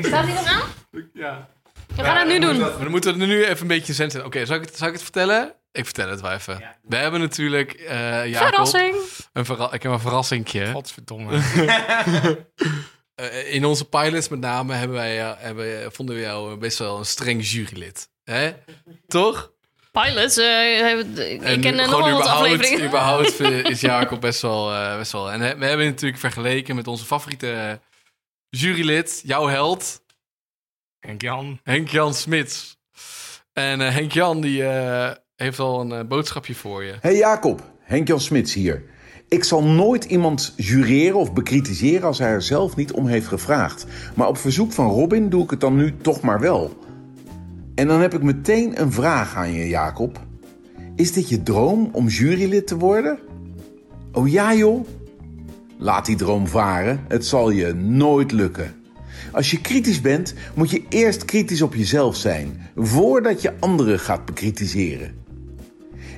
Staat hij nog aan? Ja. We gaan het nu doen. Dan moeten we nu even een beetje zenden. Oké, zal, ik het- zal ik het vertellen? Ik vertel het wel even. We hebben natuurlijk... eh Jacob, Verrassing. Een verra ik heb een verrassingje. Godverdomme. Eh, in onze pilots met name hebben wij, eh, hebben, vonden we jou best wel een streng jurylid. Hè? Toch? Pilots, eh, hebben- ik En ken eh, gewoon nog wel wat überhaupt, afleveringen. überhaupt eh, is Jacob best wel, eh, best wel... En we hebben het natuurlijk vergeleken met onze favoriete eh, jurylid, jouw held, Henk-Jan. Henk-Jan Smits. En eh, Henk-Jan die eh, heeft al een eh, boodschapje voor je. Hey Jacob, Henk-Jan Smits hier. Ik zal nooit iemand jureren of bekritiseren als hij er zelf niet om heeft gevraagd. Maar op verzoek van Robin doe ik het dan nu toch maar wel. En dan heb ik meteen een vraag aan je, Jacob. Is dit je droom om jurylid te worden? Oh ja, joh? Laat die droom varen, het zal je nooit lukken. Als je kritisch bent, moet je eerst kritisch op jezelf zijn, voordat je anderen gaat bekritiseren.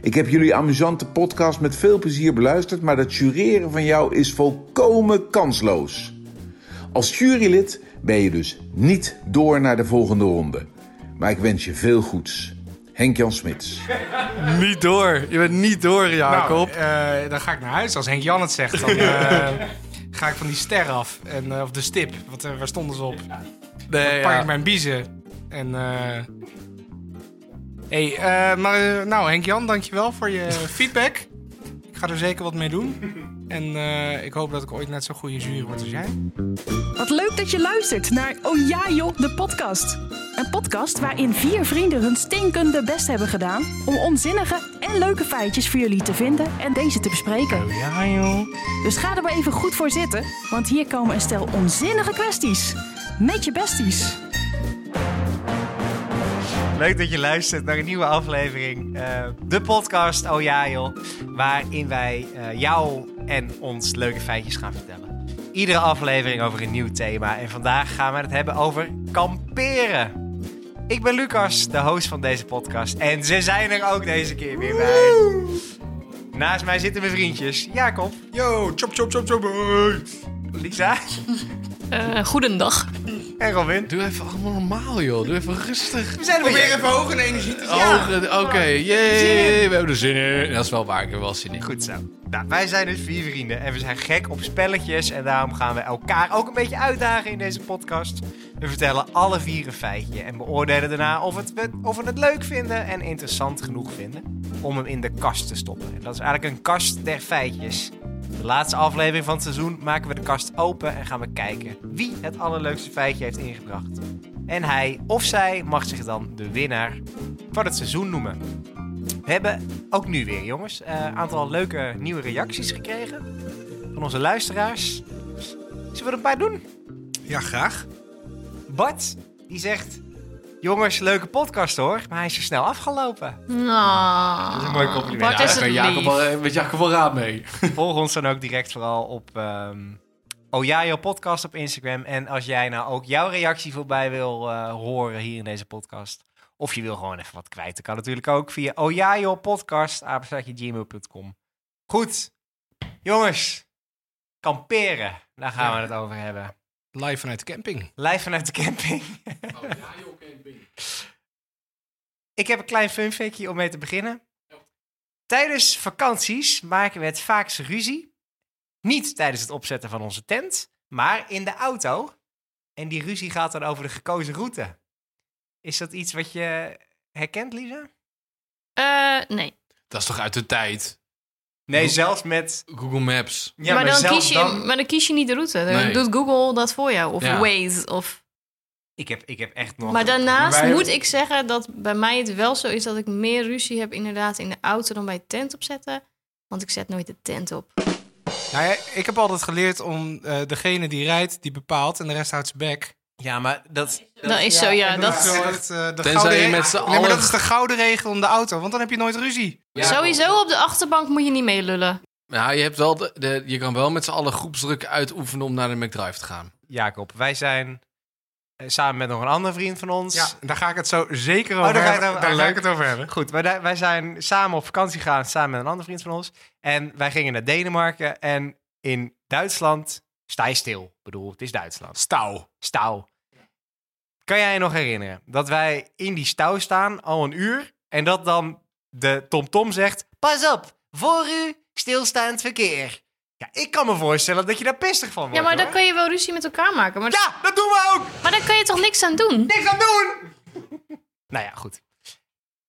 Ik heb jullie amusante podcast met veel plezier beluisterd, maar dat jureren van jou is volkomen kansloos. Als jurylid ben je dus niet door naar de volgende ronde. Maar ik wens je veel goeds. Henk-Jan Smits. Niet door. Je bent niet door, Jacob. Nou, eh, dan ga ik naar huis. Als Henk-Jan het zegt, dan eh, ga ik van die ster af. En, eh, of de stip. Wat, waar stonden ze op? nee, Dan pak ja. ik mijn biezen. En... eh hey, eh, maar nou Henk-Jan, dankjewel voor je feedback. Ik ga er zeker wat mee doen. En eh, ik hoop dat ik ooit net zo'n goede jury word als jij. Wat leuk dat je luistert naar Oh ja joh, de podcast. Een podcast waarin vier vrienden hun stinkende best hebben gedaan... om onzinnige en leuke feitjes voor jullie te vinden en deze te bespreken. Ja joh. Dus ga er maar even goed voor zitten, want hier komen een stel onzinnige kwesties. Met je besties. Leuk dat je luistert naar een nieuwe aflevering. eh, de podcast Oh ja joh. Waarin wij eh, jou en ons leuke feitjes gaan vertellen. Iedere aflevering over een nieuw thema. En vandaag gaan we het hebben over kamperen. Ik ben Lucas, de host van deze podcast. En ze zijn er ook deze keer weer bij. Naast mij zitten mijn vriendjes Jacob. Yo, chop chop chop chop. Lisa Eh, goedendag. En Robin. Doe even allemaal normaal, joh. Doe even rustig. We zijn er weer. even hoog in energie te Oh, Oké, yay. We hebben er zin in. Dat is wel waar. Ik heb er wel zin in. Goed zo. Nou, wij zijn dus vier vrienden en we zijn gek op spelletjes. En daarom gaan we elkaar ook een beetje uitdagen in deze podcast. We vertellen alle vier een feitje en beoordelen daarna of, het, we- of we het leuk vinden en interessant genoeg vinden om hem in de kast te stoppen. En dat is eigenlijk een kast der feitjes. De laatste aflevering van het seizoen maken we de kast open en gaan we kijken wie het allerleukste feitje heeft ingebracht. En hij of zij mag zich dan de winnaar van het seizoen noemen. We hebben ook nu weer, jongens, een aantal leuke nieuwe reacties gekregen van onze luisteraars. Zullen we er een paar doen? Ja, graag. Bart, die zegt... Jongens, leuke podcast hoor, maar hij is zo snel afgelopen. Nou, Dat is een mooi compliment. Bart Ja, is Daar Jacob wel, eh, met Jacob wel raad mee. Volg ons dan ook direct vooral op ehm Oh jouw podcast op Instagram. En als jij nou ook jouw reactie voorbij wil eh, horen hier in deze podcast... of je wil gewoon even wat kwijt, dan kan natuurlijk ook via Oh ja, joh podcast, apenstaartje.gmail.com. Goed, jongens, kamperen, daar gaan we het over hebben. Live vanuit de camping. Live vanuit de camping. Ik heb een klein funfactje om mee te beginnen. Tijdens vakanties maken we het vaakst ruzie. Niet tijdens het opzetten van onze tent, maar in de auto. En die ruzie gaat dan over de gekozen route. Is dat iets wat je herkent, Lisa? Eh, nee. Dat is toch uit de tijd? Nee, zelfs met... Google Maps. Ja, maar, dan kies je, dan- maar dan kies je niet de route. Dan Nee. doet Google dat voor jou. Of Ja. Waze. Of... Ik heb, ik heb echt nog... Maar daarnaast wij- moet ik zeggen dat bij mij het wel zo is dat ik meer ruzie heb inderdaad in de auto dan bij het tent opzetten. Want ik zet nooit de tent op. Nou ja, ik heb altijd geleerd om eh, degene die rijdt, die bepaalt en de rest houdt zijn bek. Ja, maar dat... Dat is zo, ja. En Dat, is zo echt, eh, de gouden je re- met z'n Nee, maar dat is de gouden regel om de auto, want dan heb je nooit ruzie. Sowieso op de achterbank moet je niet meelullen. Ja, je, hebt wel de, de- je kan wel met z'n allen groepsdruk uitoefenen om naar de McDrive te gaan. Jacob, wij zijn eh, samen met nog een andere vriend van ons... Ja, daar ga ik het zo zeker Oh, over daar ga je hebben. Daar oh, ga leuk. ik het over hebben. Goed, wij, wij zijn samen op vakantie gegaan, samen met een andere vriend van ons. En wij gingen naar Denemarken en in Duitsland sta je stil. Ik bedoel, het is Duitsland. Stouw. Stauw. Kan jij je nog herinneren dat wij in die stouw staan al een uur en dat dan de TomTom zegt: Pas op, voor u stilstaand verkeer. Ja, ik kan me voorstellen dat je daar pistig van wordt. Ja, maar dan hoor. kan je wel ruzie met elkaar maken. Maar, Ja, dat doen we ook! maar daar kan je toch niks aan doen? Niks aan doen! nou ja, goed.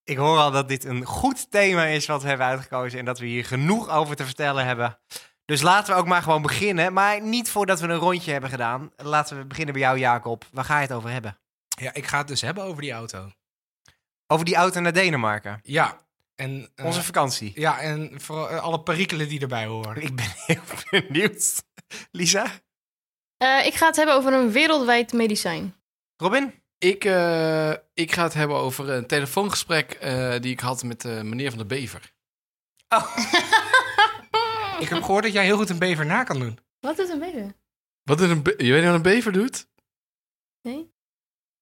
Ik hoor al dat dit een goed thema is wat we hebben uitgekozen en dat we hier genoeg over te vertellen hebben. Dus laten we ook maar gewoon beginnen. Maar niet voordat we een rondje hebben gedaan. Laten we beginnen bij jou, Jacob. Waar ga je het over hebben? Ja, ik ga het dus hebben over die auto. Over die auto naar Denemarken. Ja. En, eh, Onze vakantie. ja, en vooral eh, alle perikelen die erbij horen. Ik ben heel benieuwd. Lisa? Eh, ik ga het hebben over een wereldwijd medicijn. Robin? Ik, eh, ik ga het hebben over een telefoongesprek eh, die ik had met meneer Van de Bever. Ik heb gehoord dat jij heel goed een bever na kan doen. Wat is een bever? Wat is een be- je weet wat een bever doet? Nee?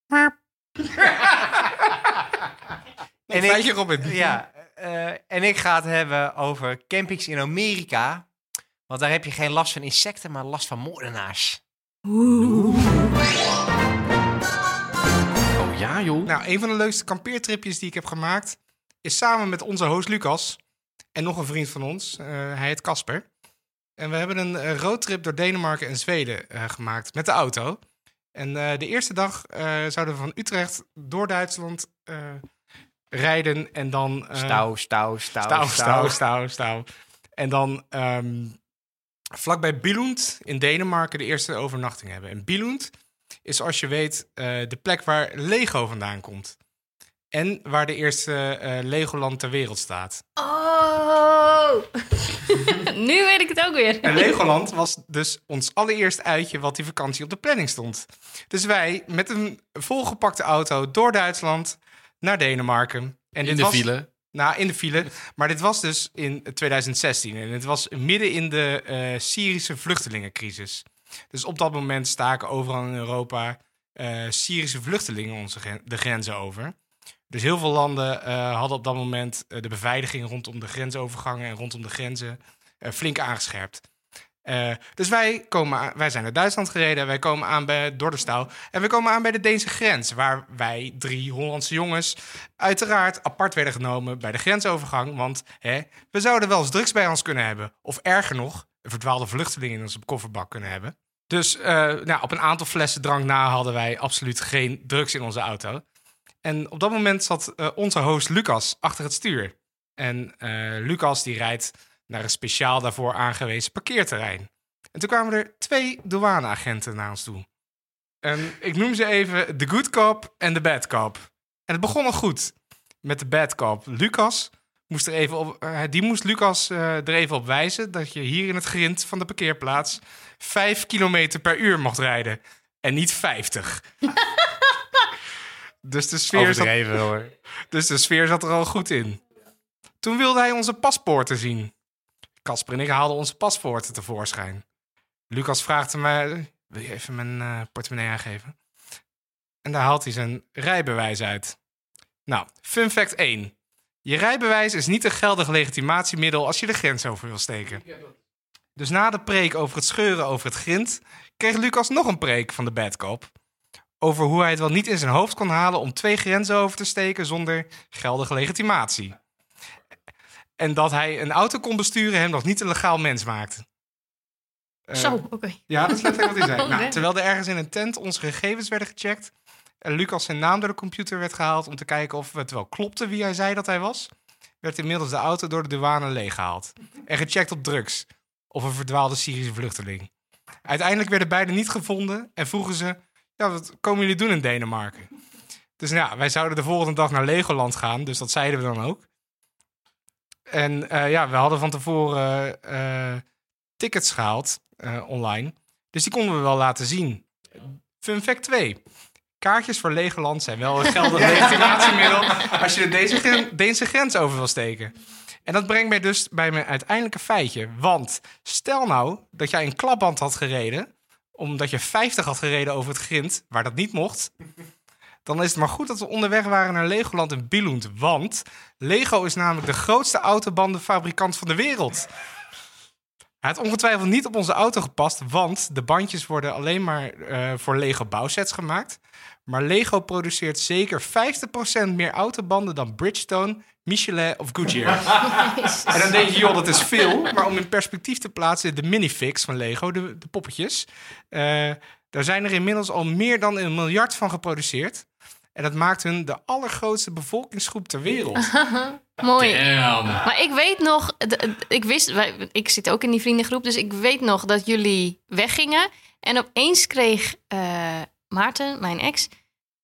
En En ik- je Robin. Ja, eh, en ik ga het hebben over campings in Amerika. Want daar heb je geen last van insecten, maar last van moordenaars. Oh ja, joh. Nou, een van de leukste kampeertripjes die ik heb gemaakt... is samen met onze host Lucas en nog een vriend van ons. eh, hij heet Casper. En we hebben een eh, roadtrip door Denemarken en Zweden eh, gemaakt met de auto. En eh, de eerste dag eh, zouden we van Utrecht door Duitsland eh, rijden en dan... eh, Stouw, stouw, stouw, Stouw, stouw, stouw, stouw. En dan ehm, vlakbij Billund in Denemarken de eerste overnachting hebben. En Billund is, als je weet, eh, de plek waar Lego vandaan komt. En waar de eerste eh, Legoland ter wereld staat. Oh! nu weet ik het ook weer. En Legoland was dus ons allereerste uitje wat die vakantie op de planning stond. Dus wij met een volgepakte auto door Duitsland naar Denemarken. En In dit de was- file. Nou, in de file. Maar dit was dus in 2016. En het was midden in de eh, Syrische vluchtelingencrisis. Dus op dat moment staken overal in Europa eh, Syrische vluchtelingen onze gren- de grenzen over. Dus heel veel landen eh, hadden op dat moment eh, de beveiliging rondom de grensovergangen en rondom de grenzen eh, flink aangescherpt. Dus wij, komen wij zijn naar Duitsland gereden. Wij komen aan bij Dordestouw. En we komen aan bij de Deense grens. Waar wij, drie Hollandse jongens, uiteraard apart werden genomen bij de grensovergang. Want hè, we zouden wel eens drugs bij ons kunnen hebben. Of erger nog, een verdwaalde vluchteling in onze kofferbak kunnen hebben. Dus nou, op een aantal flessen drank na hadden wij absoluut geen drugs in onze auto. En op dat moment zat eh, onze host Lucas achter het stuur. En eh, Lucas die rijdt naar een speciaal daarvoor aangewezen parkeerterrein. En toen kwamen er twee douaneagenten naar ons toe. En ik noem ze even de good cop en de bad cop. En het begon al goed met de bad cop. Lucas moest er even op, eh, die moest Lucas er even op wijzen dat je hier in het grind van de parkeerplaats 5 kilometer per uur mocht rijden. En niet 50. dus, de sfeer zat, hoor. dus de sfeer zat er al goed in. Toen wilde hij onze paspoorten zien. Casper en ik haalden onze paspoorten tevoorschijn. Lucas vraagt mij: Wil je even mijn eh, portemonnee aangeven? En daar haalt hij zijn rijbewijs uit. Nou, fun fact 1. Je rijbewijs is niet een geldig legitimatiemiddel als je de grens over wil steken. Dus na de preek over het scheuren over het grind, kreeg Lucas nog een preek van de bad cop. Over hoe hij het wel niet in zijn hoofd kon halen om twee grenzen over te steken zonder geldige legitimatie. En dat hij een auto kon besturen hem nog niet een legaal mens maakte. Eh, Zo, oké. ja, dat is letterlijk wat hij zei. Oké. Nou, terwijl er ergens in een tent onze gegevens werden gecheckt... en Lucas zijn naam door de computer werd gehaald... om te kijken of het wel klopte wie hij zei dat hij was... werd inmiddels de auto door de douane leeggehaald. En gecheckt op drugs. Of een verdwaalde Syrische vluchteling. Uiteindelijk werden beide niet gevonden... en vroegen ze... Ja, wat komen jullie doen in Denemarken? Dus nou, ja, wij zouden de volgende dag naar Legoland gaan... dus dat zeiden we dan ook. En eh, ja, we hadden van tevoren eh, tickets gehaald eh, online. Dus die konden we wel laten zien. Fun fact 2. Kaartjes voor Legoland zijn wel een geldig legitimatiemiddel als je de Deense, gren- Deense grens over wil steken. En dat brengt mij dus bij mijn uiteindelijke feitje. Want stel nou dat jij een klapband had gereden, omdat je 50 had gereden over het grind, waar dat niet mocht. Dan is het maar goed dat we onderweg waren naar Legoland in Billund. Want Lego is namelijk de grootste autobandenfabrikant van de wereld. Hij had ongetwijfeld niet op onze auto gepast, want de bandjes worden alleen maar eh, voor Lego bouwsets gemaakt. Maar Lego produceert zeker 50% meer autobanden dan Bridgestone, Michelin of Goodyear. en dan denk je, joh, dat is veel. Maar om in perspectief te plaatsen, de minifix van Lego, de, de poppetjes. eh, daar zijn er inmiddels al meer dan een miljard van geproduceerd. En dat maakt hun de allergrootste bevolkingsgroep ter wereld. Mooi. Damn. Maar ik weet nog, ik wist, wij- ik zit ook in die vriendengroep, dus ik weet nog dat jullie weggingen. En opeens kreeg eh, Maarten, mijn ex,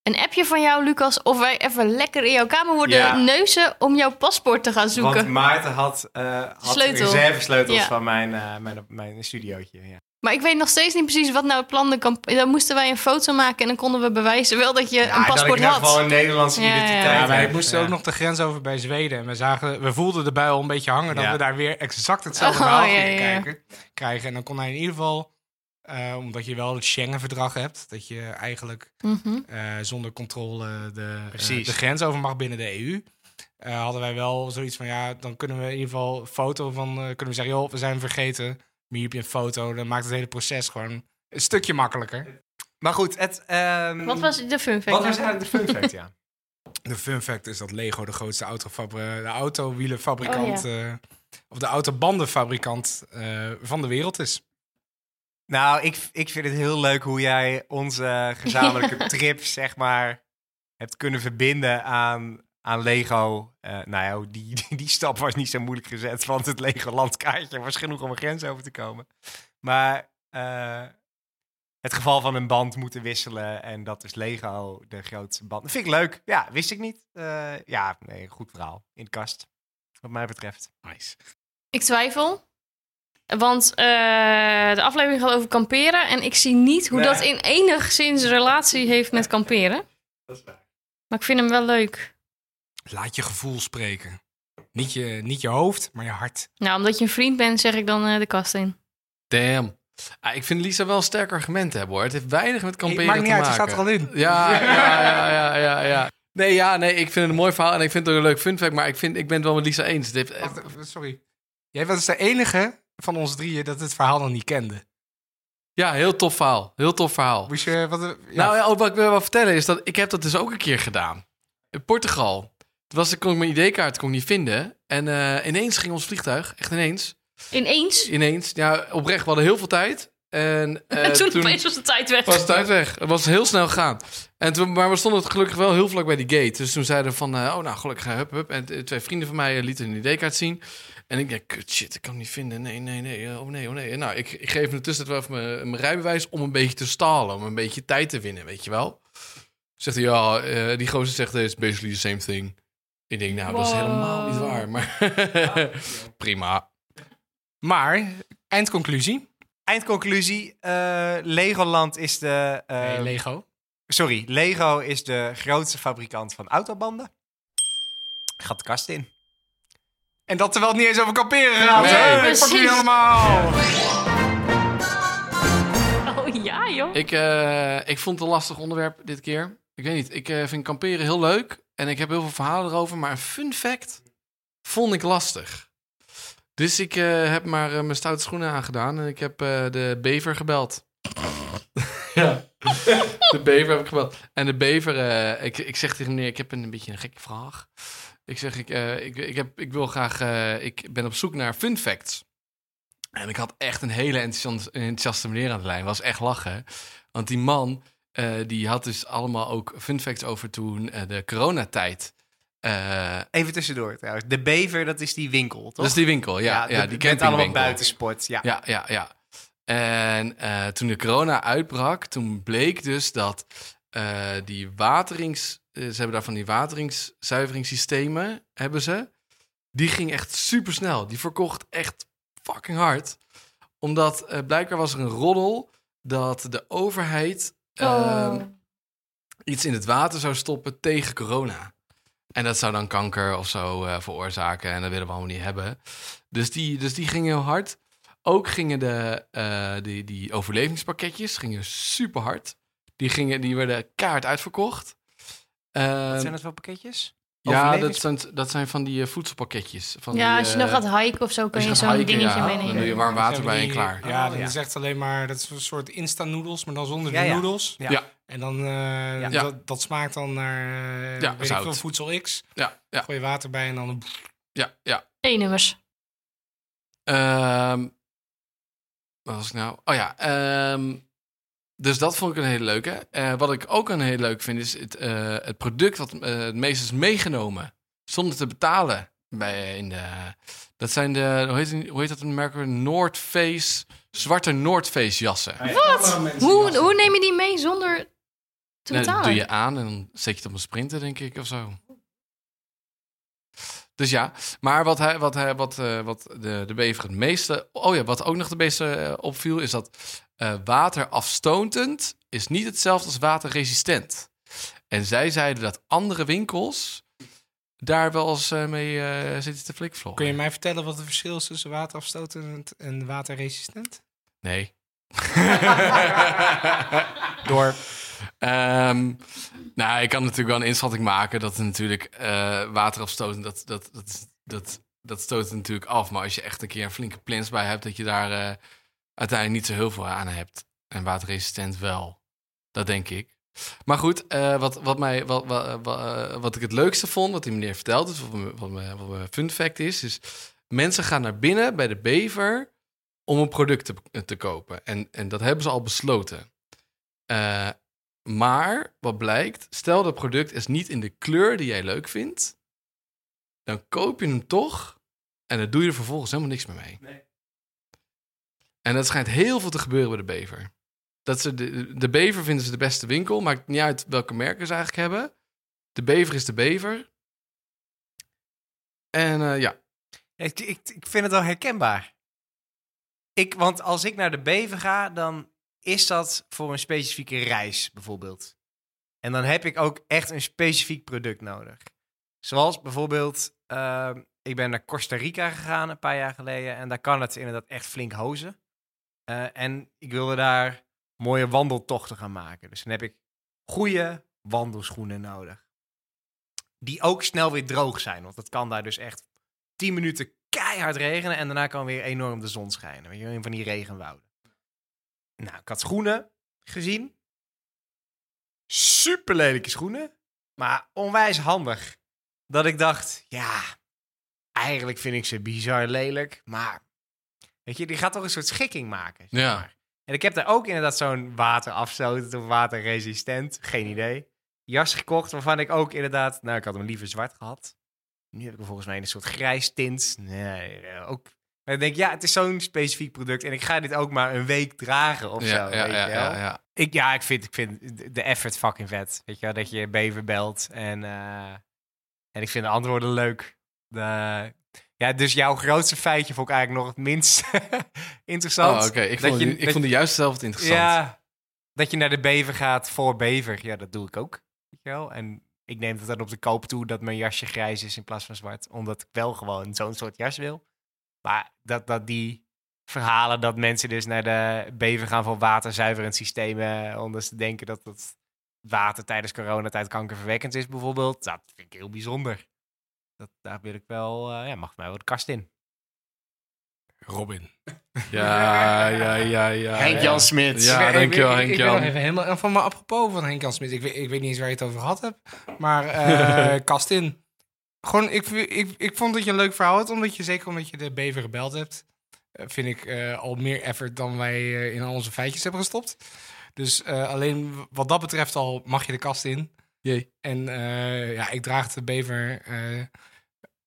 een appje van jou, Lucas, of wij even lekker in jouw kamer worden Ja. neuzen om jouw paspoort te gaan Want zoeken. Maarten had, eh had Sleutel. reservesleutels Ja. van mijn, eh, mijn, mijn studiootje. Ja. Maar ik weet nog steeds niet precies wat nou het plan de kamp- Dan moesten wij een foto maken en dan konden we bewijzen wel dat je een dat ik paspoort in ieder geval had. een Nederlandse Ja, ja, ja. identiteit Ja, wij moesten Ja. ook nog de grens over bij Zweden. En we, zagen, we voelden de bui al een beetje hangen dat we daar weer exact hetzelfde Oh, verhaal gingen ja, ja. kijken, krijgen. En dan kon hij in ieder geval, eh, omdat je wel het Schengen-verdrag hebt, dat je eigenlijk Mhm. eh, zonder controle de, eh, de grens over mag binnen de EU. Eh, hadden wij wel zoiets van, ja, dan kunnen we in ieder geval een foto van, eh, kunnen we zeggen, joh, we zijn vergeten. Maar hier heb je een foto, dan maakt het hele proces gewoon een stukje makkelijker. Maar goed, het... ehm, Wat was de fun fact? wat was eigenlijk de fun fact, ja? De fun fact is dat Lego de grootste autofabri- de autowielenfabrikant, eh, of de autobandenfabrikant eh, van de wereld is. Nou, ik, ik vind het heel leuk hoe jij onze gezamenlijke trip, zeg maar, hebt kunnen verbinden aan, aan Lego. Eh, nou ja, die, die, die stap was niet zo moeilijk gezet, want het Lego landkaartje was genoeg om een grens over te komen. Maar eh, het geval van een band moeten wisselen en dat is Lego de grootste band. Dat vind ik leuk. Ja, wist ik niet. Eh, ja, nee, goed verhaal. In de kast, wat mij betreft. Nice. Ik twijfel. Want eh, de aflevering gaat over kamperen. En ik zie niet hoe Nee. dat in enigszins relatie heeft met kamperen. Dat is waar. Maar ik vind hem wel leuk. Laat je gevoel spreken. Niet je, niet je hoofd, maar je hart. Nou, omdat je een vriend bent, zeg ik dan eh, de kast in. Damn. Ah, ik vind Lisa wel een sterk argument hebben hoor. Het heeft weinig met kamperen maakt niet te uit, maken. staat er al in. Ja, ja, ja, ja, ja, ja. Nee, ja, nee, ik vind het een mooi verhaal en ik vind het ook een leuk fun fact, maar ik, vind, ik ben het wel met Lisa eens. Het heeft, Wacht, sorry. Jij was de enige van ons drieën dat het verhaal nog niet kende. ja, heel tof verhaal. Heel tof verhaal. Moest je, wat, ja, Nou ja, wat ik wil wel vertellen is dat ik heb dat dus ook een keer gedaan. In Portugal. Toen was, ik kon ik mijn ID-kaart kon ik niet vinden. En eh, ineens ging ons vliegtuig, echt ineens. Ineens. Ineens, ja, oprecht, we hadden heel veel tijd. En, eh, en toen, opeens was de tijd weg. was de tijd weg. Het was heel snel gegaan. En toen, maar we stonden gelukkig wel heel vlak bij die gate. Dus toen zeiden we van, eh, oh nou, gelukkig, hup, hup. En twee vrienden van mij eh, lieten een ID-kaart zien. En ik denk, kut, shit, ik kan hem niet vinden. Nee, nee, nee, eh, oh nee, oh nee. En nou, ik, ik geef hem tussen wel even mijn, mijn rijbewijs om een beetje te stalen. Om een beetje tijd te winnen, weet je wel. Zegt hij, ja, eh, die gozer zegt, it's basically the same thing. Ik denk, nou, dat is helemaal niet waar. Maar prima. Maar, eindconclusie. Eindconclusie, eh, Legoland is de... eh, Hey, Lego. Sorry, Lego is de grootste fabrikant van autobanden. Gaat de kast in. En dat terwijl het niet eens over kamperen gaat. Nee. Hey, Precies. fuck jullie allemaal. Oh ja, joh. Ik, eh, ik vond het een lastig onderwerp dit keer. Ik weet niet, ik eh, vind kamperen heel leuk. En ik heb heel veel verhalen erover. Maar een fun fact vond ik lastig. Dus ik eh, heb maar mijn stoute schoenen aangedaan. En ik heb eh, de bever gebeld. ja, de bever heb ik gebeld. En de bever, eh, ik, ik zeg tegen meneer, ik heb een, een beetje een gekke vraag. Ik zeg, ik, eh, ik, ik, heb, ik wil graag, eh, ik ben op zoek naar fun facts. En ik had echt een hele enthousiaste, meneer aan de lijn. Was echt lachen. Want die man, eh, die had dus allemaal ook fun facts over toen de coronatijd. Eh Even tussendoor trouwens. De Bever, dat is die winkel, toch? dat is die winkel, ja. ja, de- die met allemaal buitensport, ja. Ja, ja, ja. En toen de corona uitbrak, toen bleek dus dat die waterings... eh, ze hebben daar van die wateringszuiveringssystemen, hebben ze. Die ging echt super snel. Die verkocht echt fucking hard. Omdat eh, blijkbaar was er een roddel dat de overheid Oh. ehm, iets in het water zou stoppen tegen corona. En dat zou dan kanker of zo eh, veroorzaken. En dat willen we allemaal niet hebben. Dus die, dus die gingen heel hard. Ook gingen de, die, die overlevingspakketjes gingen super hard. Die, gingen, die werden kaart uitverkocht. Ehm, Wat zijn dat voor pakketjes? ja, dat zijn, dat zijn van die eh, voedselpakketjes. Van Ja, die, als je eh, nog gaat hiken of zo, kan als je zo'n dingetje ja, meenemen. dan doe je warm water bij en klaar. Ja, Oh, dat ja. is echt alleen maar, dat is een soort instant noodles, maar dan zonder Ja, de ja. noodles. Ja. Ja. En dan, eh, Ja. dat, dat smaakt dan naar eh, Ja, weet ik veel, voedsel X. Ja, ja, Gooi je water bij en dan... ja, ja. E-nummers. Ehm wat was ik nou? Oh ja, ehm, dus dat vond ik een hele leuke. Eh, wat ik ook een hele leuk vind, is het, eh, het product wat eh, het meest is meegenomen. Zonder te betalen. Bij, in de, dat zijn de, hoe heet, die- hoe heet dat een merk? North Face, zwarte North Face jassen. Wat? Hoe, hoe neem je die mee zonder te Nee, dat betalen? doe je aan en dan zet je het op een sprinter, denk ik, of zo. Dus ja, maar wat, hij, wat, hij, wat, eh, wat de, de bever het meeste... Oh ja, wat ook nog de meeste eh, opviel, is dat eh waterafstotend is niet hetzelfde als waterresistent. En zij zeiden dat andere winkels daar wel eens mee eh, zitten te flikvloggen. Kun je mij vertellen wat het verschil is tussen waterafstotend en waterresistent? Nee. Door. Ehm, nou, ik kan natuurlijk wel een inschatting maken dat natuurlijk waterafstoten, dat, dat, dat, dat, dat stoot het natuurlijk af. Maar als je echt een keer een flinke plins bij hebt, dat je daar eh, uiteindelijk niet zo heel veel aan hebt. En waterresistent wel. Dat denk ik. Maar goed, eh, wat, wat, mij, wat, wat, wat, ik het leukste vond, wat die meneer vertelde, dus wat, me- wat, mijn fun fact is, is mensen gaan naar binnen bij de bever om een product te, te kopen. En, en dat hebben ze al besloten. Eh, maar wat blijkt, stel dat product is niet in de kleur die jij leuk vindt, dan koop je hem toch en dan doe je er vervolgens helemaal niks meer mee. En dat schijnt heel veel te gebeuren bij de bever. Dat ze de, de bever vinden ze de beste winkel, maakt niet uit welke merken ze eigenlijk hebben. De bever is de bever. En eh, ja, Ik, ik, ik vind het wel herkenbaar. Ik, want als ik naar de Bever ga, dan is dat voor een specifieke reis bijvoorbeeld. En dan heb ik ook echt een specifiek product nodig. Zoals bijvoorbeeld, ehm, ik ben naar Costa Rica gegaan een paar jaar geleden. En daar kan het inderdaad echt flink hozen. Eh, en ik wilde daar mooie wandeltochten gaan maken. Dus dan heb ik goede wandelschoenen nodig. Die ook snel weer droog zijn. Want het kan daar dus echt 10 minuten keihard regenen en daarna kan weer enorm de zon schijnen. Weet je, in van die regenwouden. Nou, ik had schoenen gezien. Super lelijke schoenen, maar onwijs handig. Dat ik dacht, ja, eigenlijk vind ik ze bizar lelijk, maar weet je, die gaat toch een soort schikking maken. zeg Ja. En ik heb daar ook inderdaad zo'n waterafstotend of waterresistent, geen idee, jas gekocht waarvan ik ook inderdaad, nou, ik had hem liever zwart gehad. Nu heb ik hem volgens mij in een soort grijs tint. Nee, eh, ook. Maar ik denk, ja, het is zo'n specifiek product en ik ga dit ook maar een week dragen of ja, zo. ja, weet ja, je wel. ja, ja. Ik, ja, ik vind, ik vind de- de effort fucking vet. Weet je wel, dat je bever belt en, eh, en ik vind de antwoorden leuk. De, ja, dus jouw grootste feitje vond ik eigenlijk nog het minst interessant. Oh, oké. Ik, Dat vond, je- die- ik dat- vond juist zelf het interessant. Ja, dat je naar de bever gaat voor bever. Ja, dat doe ik ook. Weet je wel? En ik neem het dan op de koop toe dat mijn jasje grijs is in plaats van zwart. Omdat ik wel gewoon zo'n soort jas wil. Maar dat, dat die verhalen dat mensen dus naar de bever gaan voor waterzuiverend systemen. Omdat ze denken dat het water tijdens coronatijd kankerverwekkend is bijvoorbeeld. Dat vind ik heel bijzonder. Dat, daar wil ik wel, eh, ja, mag mij wel de kast in. Robin. Ja, ja, ja, ja. Henk-Jan Smit. Ja, Ik- dankjewel, ik, ik, ik ben even helemaal van me apropos van Henk Jan Smit. Ik, weet- ik weet niet eens waar je het over gehad hebt. Maar eh kast in. Gewoon, ik, ik, ik vond dat je een leuk verhaal had. Omdat je, zeker omdat je de bever gebeld hebt. eh, vind ik eh, al meer effort dan wij eh, in al onze feitjes hebben gestopt. Dus alleen wat dat betreft al mag je de kast in. Jee. En ja, ik draag de bever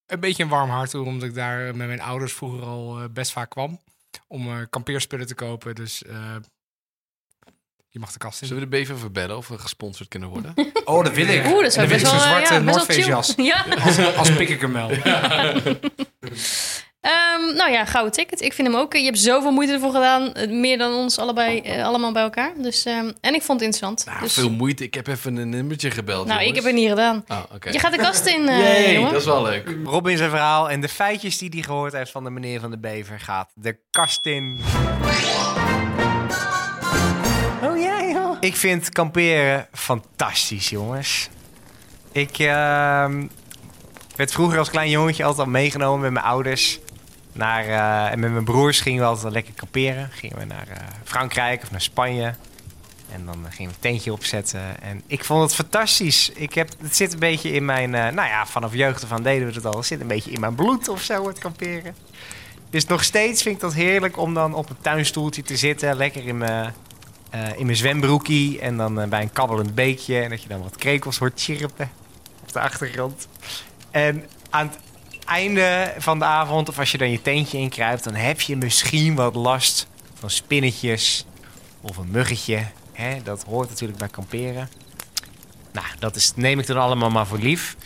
een beetje een warm hart toe. Omdat ik daar met mijn ouders vroeger al best vaak kwam. Om kampeerspullen te kopen. Dus je mag de kast in. Zullen we de bever verbellen of we gesponsord kunnen worden? Oh, dat wil ik. Oeh, dat best zo'n wel, eh, zwarte ja, best North wel Face chill. jas. Ja. Als, als pik ik hem wel. Ehm, nou ja, gouden ticket. Ik vind hem ook. Je hebt zoveel moeite ervoor gedaan. eh, Meer dan ons allebei, eh, allemaal bij elkaar. Dus, ehm, en ik vond het interessant. Nou, dus, veel moeite. Ik heb even een nummertje gebeld. nou, ik heb het niet gedaan. Oh, oké. Je gaat de kast in, eh Yay, jongen. dat is wel leuk. Robin zijn verhaal en de feitjes die hij gehoord heeft van de meneer van de Bever gaat de kast in. Ik vind kamperen fantastisch, jongens. Ik ehm, werd vroeger als klein jongetje altijd al meegenomen met mijn ouders. Naar, eh, en met mijn broers gingen we altijd lekker kamperen. Gingen we naar eh, Frankrijk of naar Spanje. En dan eh, gingen we een tentje opzetten. En ik vond het fantastisch. Ik heb, het zit een beetje in mijn... nou ja, vanaf jeugd aan deden we het al. Het zit een beetje in mijn bloed of zo, het kamperen. Dus nog steeds vind ik dat heerlijk om dan op een tuinstoeltje te zitten. Lekker in mijn, eh, in mijn zwembroekie. En dan eh, bij een kabbelend beekje. En dat je dan wat krekels hoort chirpen op de achtergrond. En aan het einde van de avond, of als je dan je tentje inkruipt... dan heb je misschien wat last van spinnetjes of een muggetje. Hè? Dat hoort natuurlijk bij kamperen. Nou, dat is, neem ik dan allemaal maar voor lief.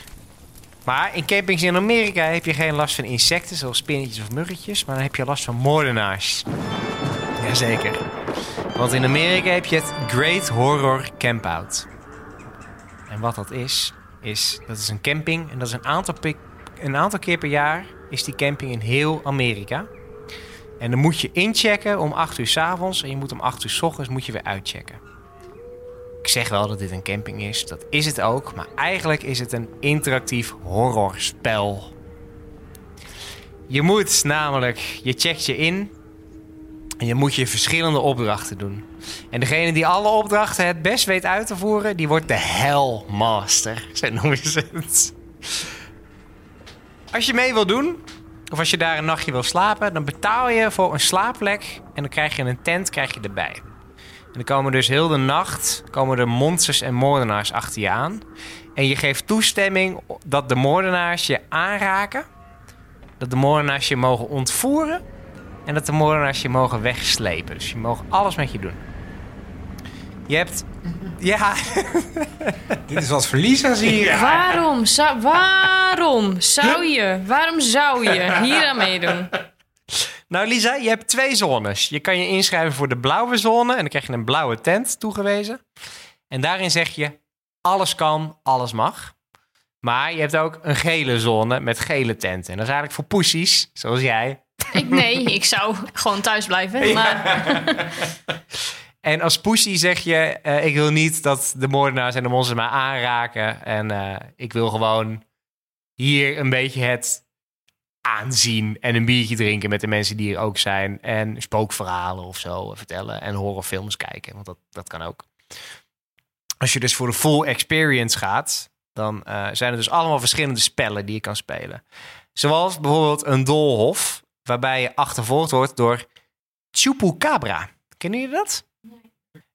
Maar in campings in Amerika heb je geen last van insecten, zoals spinnetjes of muggetjes. Maar dan heb je last van moordenaars. Jazeker. Want in Amerika heb je het Great Horror Campout. En wat dat is, is dat is een camping. En dat is een aantal, een aantal keer per jaar is die camping in heel Amerika. En dan moet je inchecken om 8 uur s avonds. En je moet om 8 uur s ochtends moet je weer uitchecken. Ik zeg wel dat dit een camping is. Dat is het ook. Maar eigenlijk is het een interactief horrorspel. Je moet namelijk, je checkt je in. En je moet je verschillende opdrachten doen. En degene die alle opdrachten het best weet uit te voeren, die wordt de Hellmaster. Zo noemen ze het. Als je mee wil doen, of als je daar een nachtje wil slapen, dan betaal je voor een slaapplek. En dan krijg je een tent krijg je erbij. En dan komen dus heel de nacht komen er monsters en moordenaars achter je aan. En je geeft toestemming dat de moordenaars je aanraken. Dat de moordenaars je mogen ontvoeren. En dat de moordenaars je mogen wegslepen. Dus je mogen alles met je doen. Je hebt... Ja, Dit is wat zie je. Waarom zou, waarom zou je, waarom zou je hier aan meedoen? Nou, Lisa, je hebt twee zones. Je kan je inschrijven voor de blauwe zone en dan krijg je een blauwe tent toegewezen. En daarin zeg je: alles kan, alles mag. Maar je hebt ook een gele zone met gele tenten. En dat is eigenlijk voor poesies, zoals jij. Ik, nee, ik zou gewoon thuis blijven. Maar En als poesie zeg je: eh, ik wil niet dat de moordenaars en de monsters mij aanraken. En eh, ik wil gewoon hier een beetje het aanzien en een biertje drinken met de mensen die er ook zijn. En spookverhalen of zo vertellen en horrorfilms kijken, want dat, dat kan ook. Als je dus voor de full experience gaat, dan eh, zijn er dus allemaal verschillende spellen die je kan spelen. Zoals bijvoorbeeld een doolhof, waarbij je achtervolgd wordt door Chupacabra. Kennen jullie dat?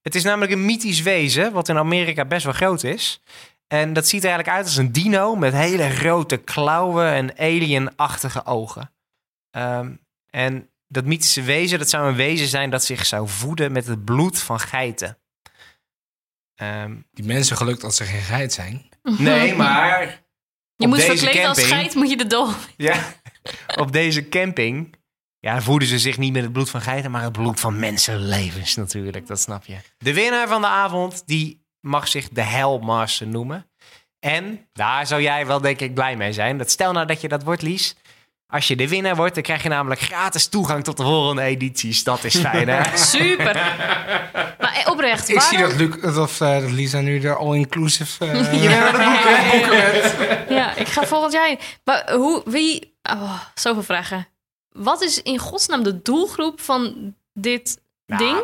Het is namelijk een mythisch wezen, wat in Amerika best wel groot is. En dat ziet er eigenlijk uit als een dino met hele grote klauwen en alien-achtige ogen. Ehm, en dat mythische wezen, dat zou een wezen zijn dat zich zou voeden met het bloed van geiten. Ehm, Die mensen gelukt dat ze geen geit zijn. nee, maar je moet verkleed als geit, moet je de dol. ja, op deze camping ja, voeden ze zich niet met het bloed van geiten, maar het bloed van mensenlevens natuurlijk. Dat snap je. De winnaar van de avond, die mag zich de Hellmaster noemen. En daar zou jij wel denk ik blij mee zijn. Dat stel nou dat je dat wordt, Lies. Als je de winnaar wordt, dan krijg je namelijk gratis toegang tot de volgende edities. Dat is fijn, hè? Super. Maar eh, oprecht, Ik zie dat, Luc, of, eh, dat Lisa nu de all-inclusive... aan het boeken, hè? Ja, ik ga volgend jaar. Maar hoe, wie... Oh, zoveel vragen. Wat is in godsnaam de doelgroep van dit Nou, ding?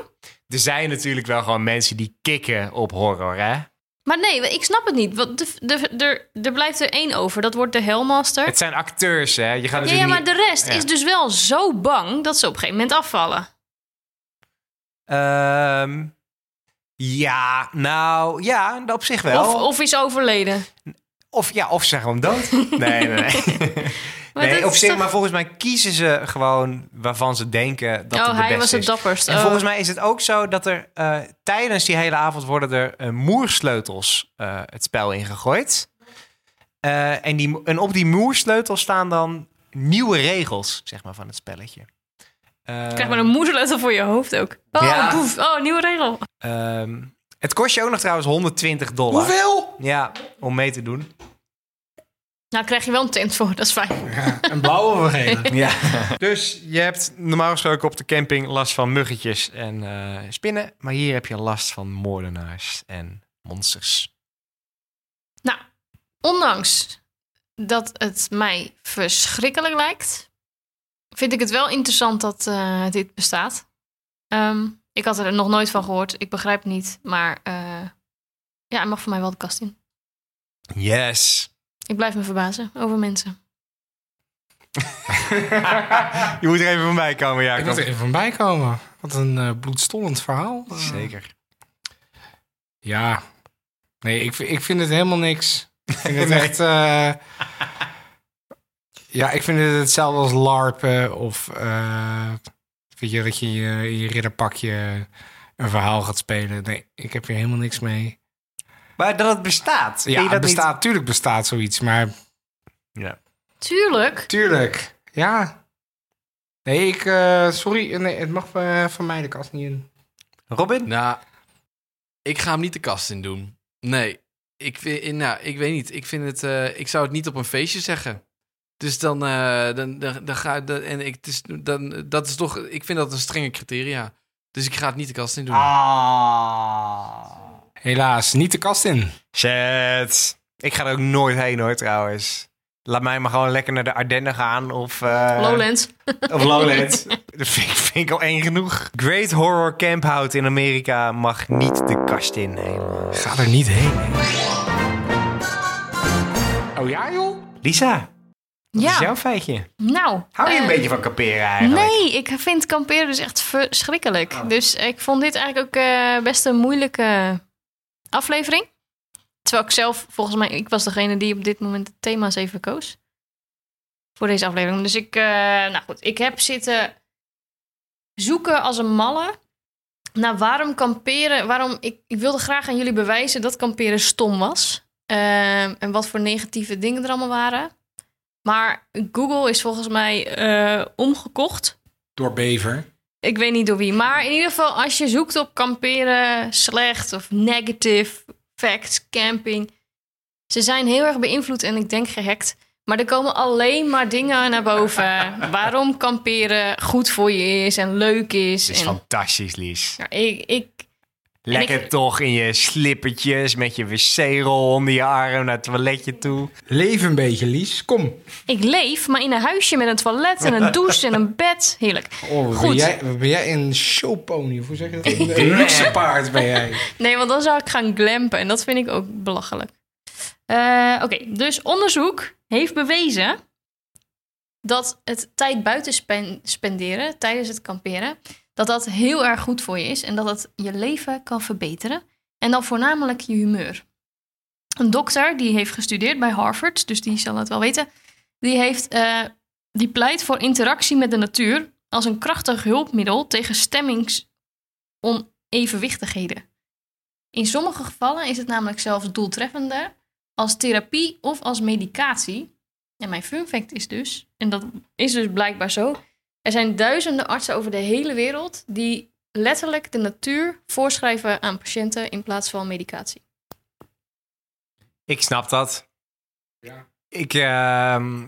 Er zijn natuurlijk wel gewoon mensen die kicken op horror, hè? Maar nee, ik snap het niet. Want de, de, de, er blijft er één over. Dat wordt de Hellmaster. Het zijn acteurs, hè? Je gaat Ja, ja, maar niet... de rest Ja. is dus wel zo bang dat ze op een gegeven moment afvallen. Ehm, ja, nou, ja, op zich wel. Of, of is overleden. Of ja, of ze zijn gewoon dood. Nee, nee, nee. Maar nee, op is zich, toch- maar volgens mij kiezen ze gewoon waarvan ze denken dat oh, het de hij beste was het dapperst. En Oh. volgens mij is het ook zo dat er eh, tijdens die hele avond worden er eh, moersleutels eh, het spel ingegooid. En, die, en op die moersleutels staan dan nieuwe regels, zeg maar, van het spelletje. Krijg maar een moederleutel voor je hoofd ook. Oh, Ja. boef. Oh, nieuwe regel. ehm, het kost je ook nog trouwens 120 dollar. Hoeveel? Ja, om mee te doen. Nou, krijg je wel een tent voor. Dat is fijn. Ja, een blauwe of een? Ja. dus je hebt normaal gesproken op de camping last van muggetjes en eh, spinnen. Maar hier heb je last van moordenaars en monsters. Nou, ondanks dat het mij verschrikkelijk lijkt, vind ik het wel interessant dat eh, dit bestaat. Ehm, Ik had er nog nooit van gehoord. Ik begrijp het niet. Maar eh, ja, hij mag voor mij wel de kast in. Yes. Ik blijf me verbazen over mensen. Je moet er even van bij komen, Ik moet er even van bij komen. Wat een eh, bloedstollend verhaal. Eh, Zeker. Ja. Nee, ik, vind- ik vind het helemaal niks. Ik vind het echt... eh, ja, ik vind het hetzelfde als larpen of... eh, weet je, dat je in je, je ridderpakje een verhaal gaat spelen. Nee, ik heb hier helemaal niks mee. Maar dat het bestaat. Vind Ja, het dat bestaat, tuurlijk bestaat zoiets, maar. Ja. Tuurlijk. tuurlijk, ja. Nee, ik, eh, sorry, nee, het mag eh, van mij de kast niet in. Robin? Nou, ik ga hem niet de kast in doen. Nee, ik, vind, nou, ik weet niet. Ik, vind het, eh, ik zou het niet op een feestje zeggen. Dus dan, eh, dan, dan, dan ga dan, en ik, het is, dan, dat is toch, ik vind dat een strenge criteria. Dus ik ga het niet de kast in doen. Ah. Helaas, niet de kast in. Shit. Ik ga er ook nooit heen hoor, trouwens. Laat mij maar gewoon lekker naar de Ardennen gaan of... eh, Lowlands. Of Lowlands. dat vind ik, vind ik al één genoeg. Great Horror Camp Out in Amerika mag niet de kast in. helemaal. Ga er niet heen. Oh ja, joh? Lisa, wat is Ja, jouw feitje? nou. Hou je een eh, beetje van kamperen eigenlijk? Nee, ik vind kamperen dus echt verschrikkelijk. Dus ik vond dit eigenlijk ook eh, best een moeilijke aflevering. Terwijl ik zelf, volgens mij, ik was degene die op dit moment de thema's even koos. Voor deze aflevering. Dus ik, eh, nou goed, ik heb zitten zoeken als een malle naar waarom kamperen, waarom, ik, ik wilde graag aan jullie bewijzen dat kamperen stom was. En wat voor negatieve dingen er allemaal waren. Maar Google is volgens mij eh, omgekocht. Door Bever. Ik weet niet door wie. Maar in ieder geval, als je zoekt op kamperen slecht of negative facts, camping. Ze zijn heel erg beïnvloed en ik denk gehackt. Maar er komen alleen maar dingen naar boven. waarom kamperen goed voor je is en leuk is. Het is en, fantastisch, Lies. ja, ik, ik, Lekker ik- toch in je slippertjes met je wc-rol onder je arm naar het toiletje toe. Leef een beetje, Lies. Kom. ik leef, maar in een huisje met een toilet en een douche en een bed. Heerlijk. Oh, Goed. Ben jij, ben jij een showpony? Hoe zeg je dat? Een luxe paard ben jij. Nee, want dan zou ik gaan glampen en dat vind ik ook belachelijk. Eh, Oké, dus onderzoek heeft bewezen dat het tijd buiten spen- spenderen tijdens het kamperen, dat dat heel erg goed voor je is en dat het je leven kan verbeteren. En dan voornamelijk je humeur. Een dokter die heeft gestudeerd bij Harvard, dus die zal het wel weten, die, heeft, eh, die pleit voor interactie met de natuur als een krachtig hulpmiddel tegen stemmingsonevenwichtigheden. In sommige gevallen is het namelijk zelfs doeltreffender als therapie of als medicatie. En mijn fun fact is dus, en dat is dus blijkbaar zo, er zijn duizenden artsen over de hele wereld die letterlijk de natuur voorschrijven aan patiënten in plaats van medicatie. Ik snap dat. Ja. Ik, ehm,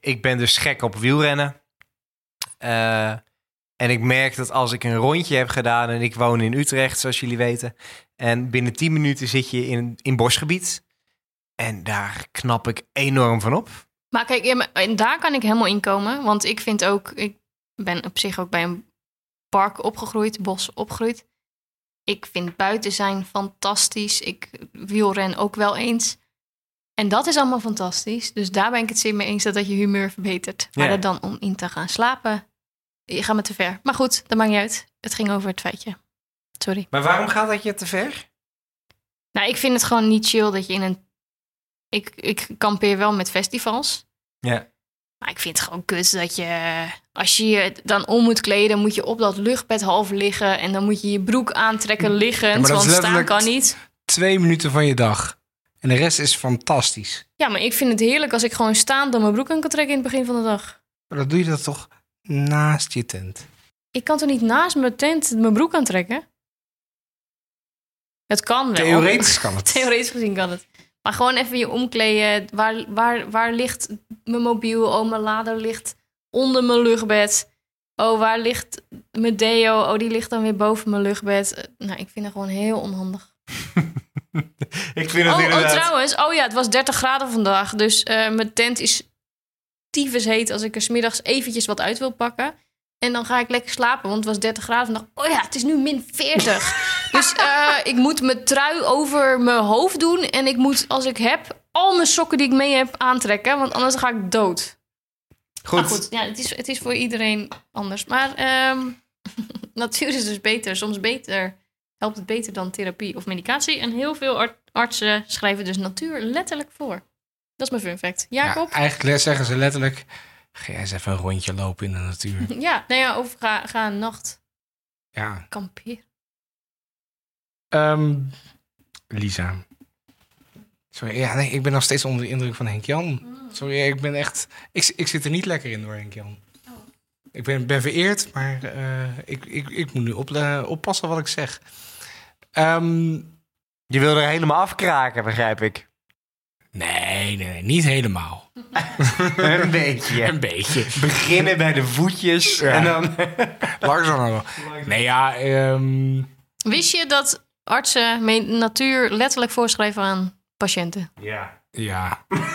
ik ben dus gek op wielrennen. Eh, en ik merk dat als ik een rondje heb gedaan en ik woon in Utrecht, zoals jullie weten. En binnen 10 minuten zit je in, in bosgebied. En daar knap ik enorm van op. Maar kijk, ja, maar- en daar kan ik helemaal in komen. Want ik vind ook, ik ben op zich ook bij een park opgegroeid, bos opgegroeid. Ik vind buiten zijn fantastisch. Ik wielren ook wel eens. En dat is allemaal fantastisch. Dus daar ben ik het zeer mee eens dat dat je humeur verbetert. Maar Ja. er dan om in te gaan slapen, je gaat me te ver. Maar goed, dat maakt niet uit. Het ging over het feitje. Sorry. Maar waarom gaat dat je te ver? Nou, ik vind het gewoon niet chill dat je in een... Ik, ik kampeer wel met festivals. Ja. Maar ik vind het gewoon kut dat je, als je je dan om moet kleden, moet je op dat luchtbed half liggen. En dan moet je je broek aantrekken liggend, Ja, want staan kan niet. Twee minuten van je dag. En de rest is fantastisch. Ja, maar ik vind het heerlijk als ik gewoon staan dan mijn broek aan kan trekken in het begin van de dag. Maar dan doe je dat toch naast je tent. Ik kan toch niet naast mijn tent mijn broek aantrekken? Het kan wel. Theoretisch kan het. Theoretisch gezien kan het. Maar gewoon even je omkleden. Waar, waar, waar ligt mijn mobiel? Oh, mijn lader ligt onder mijn luchtbed. Oh, waar ligt mijn deo? Oh, die ligt dan weer boven mijn luchtbed. Eh, Nou, ik vind het gewoon heel onhandig. Ik vind het Oh, oh, inderdaad... trouwens. Oh ja, het was 30 graden vandaag. Dus eh, mijn tent is tyfus heet als ik er smiddags eventjes wat uit wil pakken. En dan ga ik lekker slapen, want het was 30 graden. En dacht, oh ja, het is nu min 40. dus eh, ik moet mijn trui over mijn hoofd doen. En ik moet, als ik heb, al mijn sokken die ik mee heb aantrekken. Want anders ga ik dood. Goed. Maar goed, ja, het, is, het is voor iedereen anders. Maar ehm, natuur is dus beter. Soms beter. Helpt het beter dan therapie of medicatie. En heel veel ar- artsen schrijven dus natuur letterlijk voor. Dat is mijn fun fact. Jacob? Ja, eigenlijk zeggen ze letterlijk... Ga jij eens even een rondje lopen in de natuur. Ja, nou ja, of ga, ga een nacht Ja. kamperen. Ehm, Lisa. Sorry, ja, nee, ik ben nog steeds onder de indruk van Henk Jan. Sorry, ik ben echt... Ik, ik zit er niet lekker in door Henk Jan. Ik ben, ben vereerd, maar eh, ik, ik, ik moet nu op, eh, oppassen wat ik zeg. Ehm, Je wil er helemaal afkraken, begrijp ik. nee, nee, nee, niet helemaal. Een beetje. Een beetje. Beginnen bij de voetjes Ja. en dan... Langzaam. Nee, ja, ehm, Wist je dat artsen me- natuur letterlijk voorschrijven aan patiënten? Ja. ja.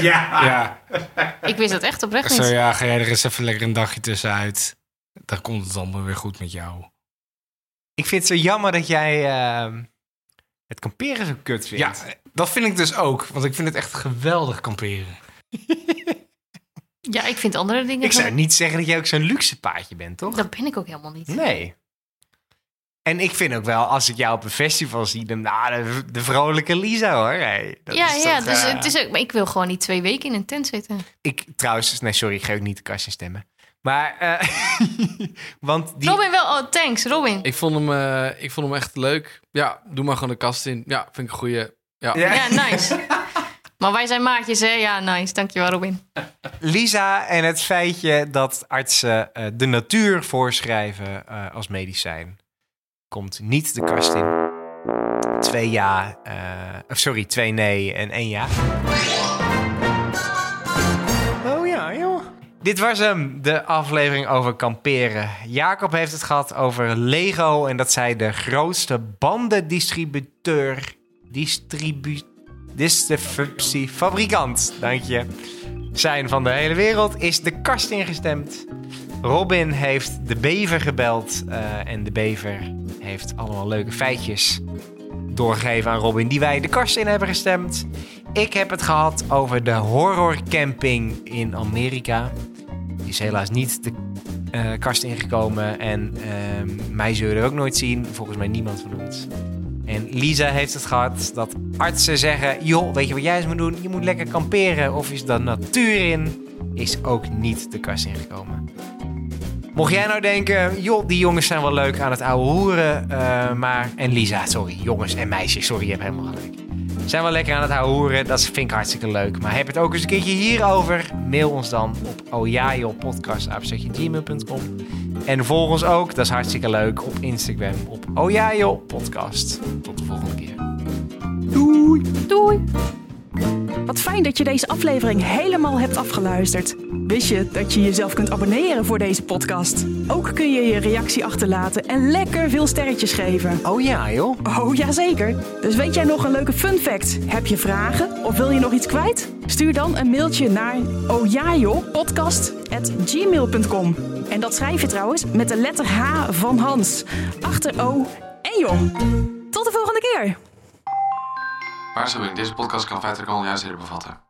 Ja. Ja, Ik wist dat echt oprecht zo niet. ja, ga jij er eens even lekker een dagje tussenuit. Dan komt het allemaal weer goed met jou. Ik vind het zo jammer dat jij ehm, het kamperen zo kut vindt. Ja, dat vind ik dus ook. Want ik vind het echt geweldig kamperen. Ja, ik vind andere dingen... Ik zou niet zeggen dat jij ook zo'n luxe paardje bent, toch? Dat ben ik ook helemaal niet. Nee. En ik vind ook wel, als ik jou op een festival zie, dan nou, de, de vrolijke Lisa hoor. Hey, dat ja, is ja toch, dus eh, het is ook, maar ik wil gewoon niet twee weken in een tent zitten. Ik trouwens, nee, sorry, ik ga ook niet de kast in stemmen. Maar, eh, want die. Robin wel, oh thanks, Robin. Ik vond, hem, eh, ik vond hem echt leuk. Ja, doe maar gewoon de kast in. Ja, vind ik een goeie. Ja. Ja. Ja, nice. maar wij zijn maatjes, hè? Ja, nice. Dankjewel, Robin. Lisa en het feitje dat artsen eh, de natuur voorschrijven eh, als medicijn komt niet de kast in. Twee ja, eh, of sorry, twee nee en één ja. Dit was hem, de aflevering over kamperen. Jacob heeft het gehad over Lego en dat zij de grootste bandendistributeur, distribu, distributiefabrikant, dank je, zijn van de hele wereld. Is de kast ingestemd. Robin heeft de bever gebeld eh, en de bever heeft allemaal leuke feitjes doorgegeven aan Robin die wij de kast in hebben gestemd. Ik heb het gehad over de horrorcamping in Amerika. Die is helaas niet de eh, kast ingekomen en ehm, mij zullen er ook nooit zien. Volgens mij niemand van ons. En Lisa heeft het gehad dat artsen zeggen: joh, weet je wat jij eens moet doen? Je moet lekker kamperen of is de natuur in. Is ook niet de kast ingekomen. Mocht jij nou denken, joh, die jongens zijn wel leuk aan het ouwe hoeren, eh, maar... En Lisa, sorry, jongens en meisjes, sorry, je hebt helemaal gelijk. Zijn wel lekker aan het ouwe hoeren, dat vind ik hartstikke leuk. Maar heb het ook eens een keertje hierover, mail ons dan op ojajopodcast.gmail.com En volg ons ook, dat is hartstikke leuk, op Instagram op ojajopodcast. Tot de volgende keer. Doei. Wat fijn dat je deze aflevering helemaal hebt afgeluisterd. Wist je dat je jezelf kunt abonneren voor deze podcast? Ook kun je je reactie achterlaten en lekker veel sterretjes geven. Oh ja, joh. Oh, jazeker. Dus weet jij nog een leuke fun fact? Heb je vragen of wil je nog iets kwijt? Stuur dan een mailtje naar ojajopodcast.gmail.com En dat schrijf je trouwens met de letter H van Hans. Achter O en Jong. Tot de volgende keer. Waarschuwing, deze podcast kan feitelijk onjuistheden bevatten.